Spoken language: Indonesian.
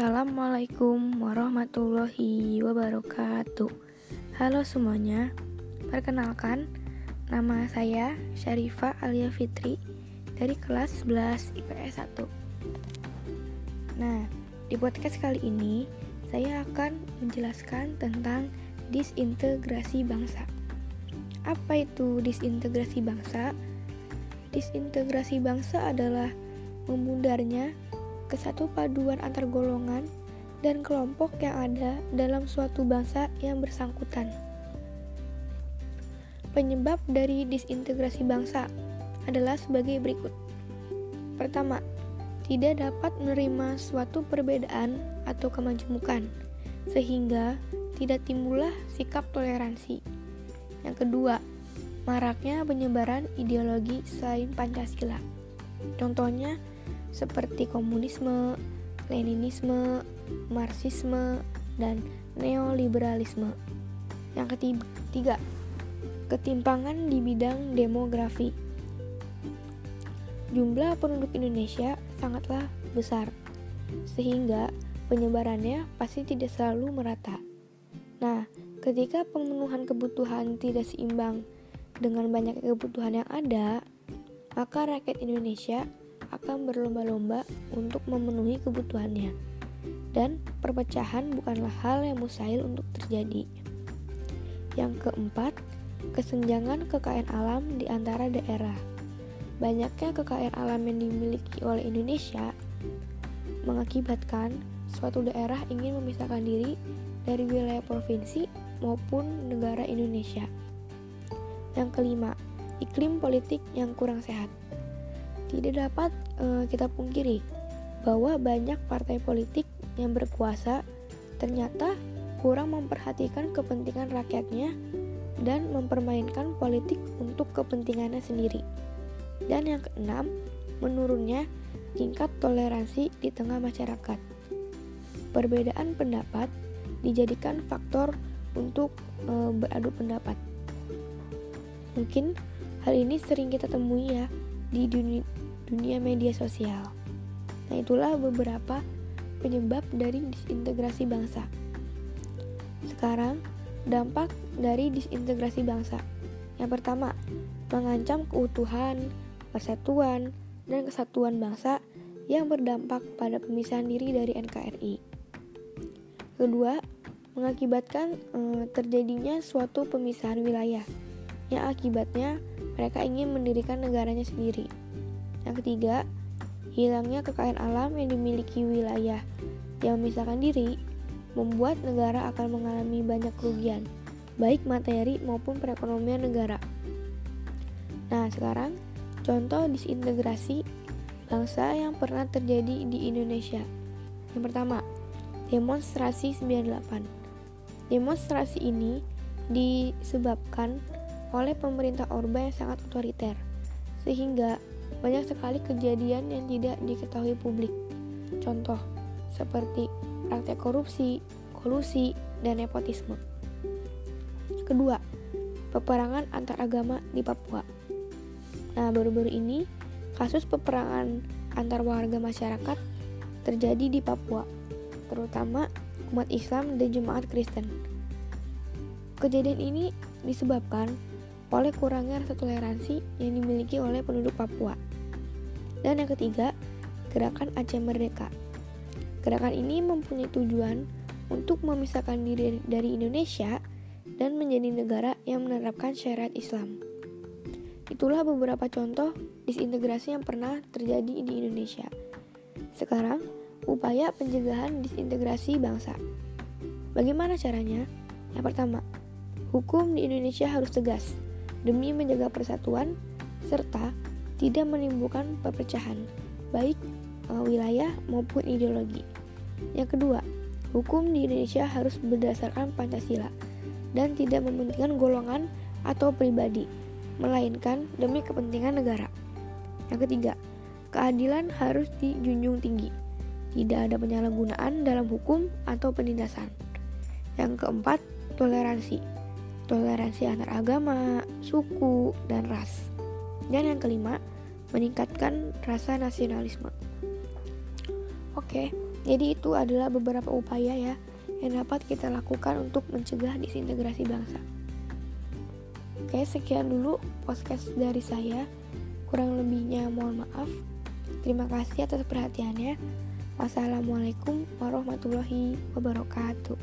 Assalamualaikum warahmatullahi wabarakatuh. Halo semuanya Perkenalkan Nama saya Syarifah Alia Fitri Dari kelas 11 IPS 1 Nah, di podcast kali ini Saya akan menjelaskan tentang disintegrasi bangsa. Apa itu disintegrasi bangsa? Disintegrasi bangsa adalah memudarnya kesatu paduan antar golongan dan kelompok yang ada dalam suatu bangsa yang bersangkutan. Penyebab dari disintegrasi bangsa adalah sebagai berikut. Pertama, tidak dapat menerima suatu perbedaan atau kemajemukan, sehingga tidak timbullah sikap toleransi. Yang kedua, maraknya penyebaran ideologi selain Pancasila. Contohnya, seperti komunisme, Leninisme, Marxisme, dan neoliberalisme. Yang ketiga, ketimpangan di bidang demografi. Jumlah penduduk Indonesia sangatlah besar, sehingga penyebarannya pasti tidak selalu merata. Nah, ketika pemenuhan kebutuhan tidak seimbang dengan banyak kebutuhan yang ada, maka rakyat Indonesia akan berlomba-lomba untuk memenuhi kebutuhannya. Dan perpecahan bukanlah hal yang mustahil untuk terjadi. Yang keempat, kesenjangan kekayaan alam di antara daerah. Banyaknya kekayaan alam yang dimiliki oleh Indonesia mengakibatkan suatu daerah ingin memisahkan diri dari wilayah provinsi maupun negara Indonesia. Yang kelima, iklim politik yang kurang sehat. Tidak dapat uh, kita pungkiri bahwa banyak partai politik yang berkuasa ternyata kurang memperhatikan kepentingan rakyatnya dan mempermainkan politik untuk kepentingannya sendiri. Dan yang keenam, menurunnya tingkat toleransi di tengah masyarakat. Perbedaan pendapat dijadikan faktor untuk e, beradu pendapat. Mungkin hal ini sering kita temui ya di dunia, dunia media sosial. Nah, itulah beberapa penyebab dari disintegrasi bangsa. Sekarang, dampak dari disintegrasi bangsa. Yang pertama, mengancam keutuhan, persatuan, dan kesatuan bangsa yang berdampak pada pemisahan diri dari NKRI. Kedua, mengakibatkan e, terjadinya suatu pemisahan wilayah yang akibatnya mereka ingin mendirikan negaranya sendiri. Yang ketiga, hilangnya kekayaan alam yang dimiliki wilayah yang memisahkan diri membuat negara akan mengalami banyak kerugian, baik materi maupun perekonomian negara. Nah, sekarang contoh disintegrasi bangsa yang pernah terjadi di Indonesia. Yang pertama, demonstrasi 98. Demonstrasi ini disebabkan oleh pemerintah Orba yang sangat otoriter, sehingga banyak sekali kejadian yang tidak diketahui publik. Contoh, seperti praktek korupsi, kolusi, dan nepotisme. Kedua, peperangan antar agama di Papua. Nah, baru-baru ini kasus peperangan antar warga masyarakat terjadi di Papua, terutama umat Islam dan jemaat Kristen. Kejadian ini disebabkan oleh kurangnya rasa toleransi yang dimiliki oleh penduduk Papua. Dan yang ketiga, gerakan Aceh Merdeka. Gerakan ini mempunyai tujuan untuk memisahkan diri dari Indonesia dan menjadi negara yang menerapkan syariat Islam. Itulah beberapa contoh disintegrasi yang pernah terjadi di Indonesia. Sekarang, upaya pencegahan disintegrasi bangsa. Bagaimana caranya? Yang pertama, hukum di Indonesia harus tegas demi menjaga persatuan serta tidak menimbulkan perpecahan, baik e, wilayah maupun ideologi. Yang kedua, hukum di Indonesia harus berdasarkan Pancasila dan tidak mementingkan golongan atau pribadi, melainkan demi kepentingan negara. Yang ketiga, keadilan harus dijunjung tinggi. Tidak ada penyalahgunaan dalam hukum atau penindasan. Yang keempat, toleransi. Toleransi antar agama, suku, dan ras. Dan yang kelima, meningkatkan rasa nasionalisme. Oke, Jadi itu adalah beberapa upaya ya yang dapat kita lakukan untuk mencegah disintegrasi bangsa. Oke, sekian dulu podcast dari saya. Kurang lebihnya mohon maaf. Terima kasih atas perhatiannya. Wassalamualaikum warahmatullahi wabarakatuh.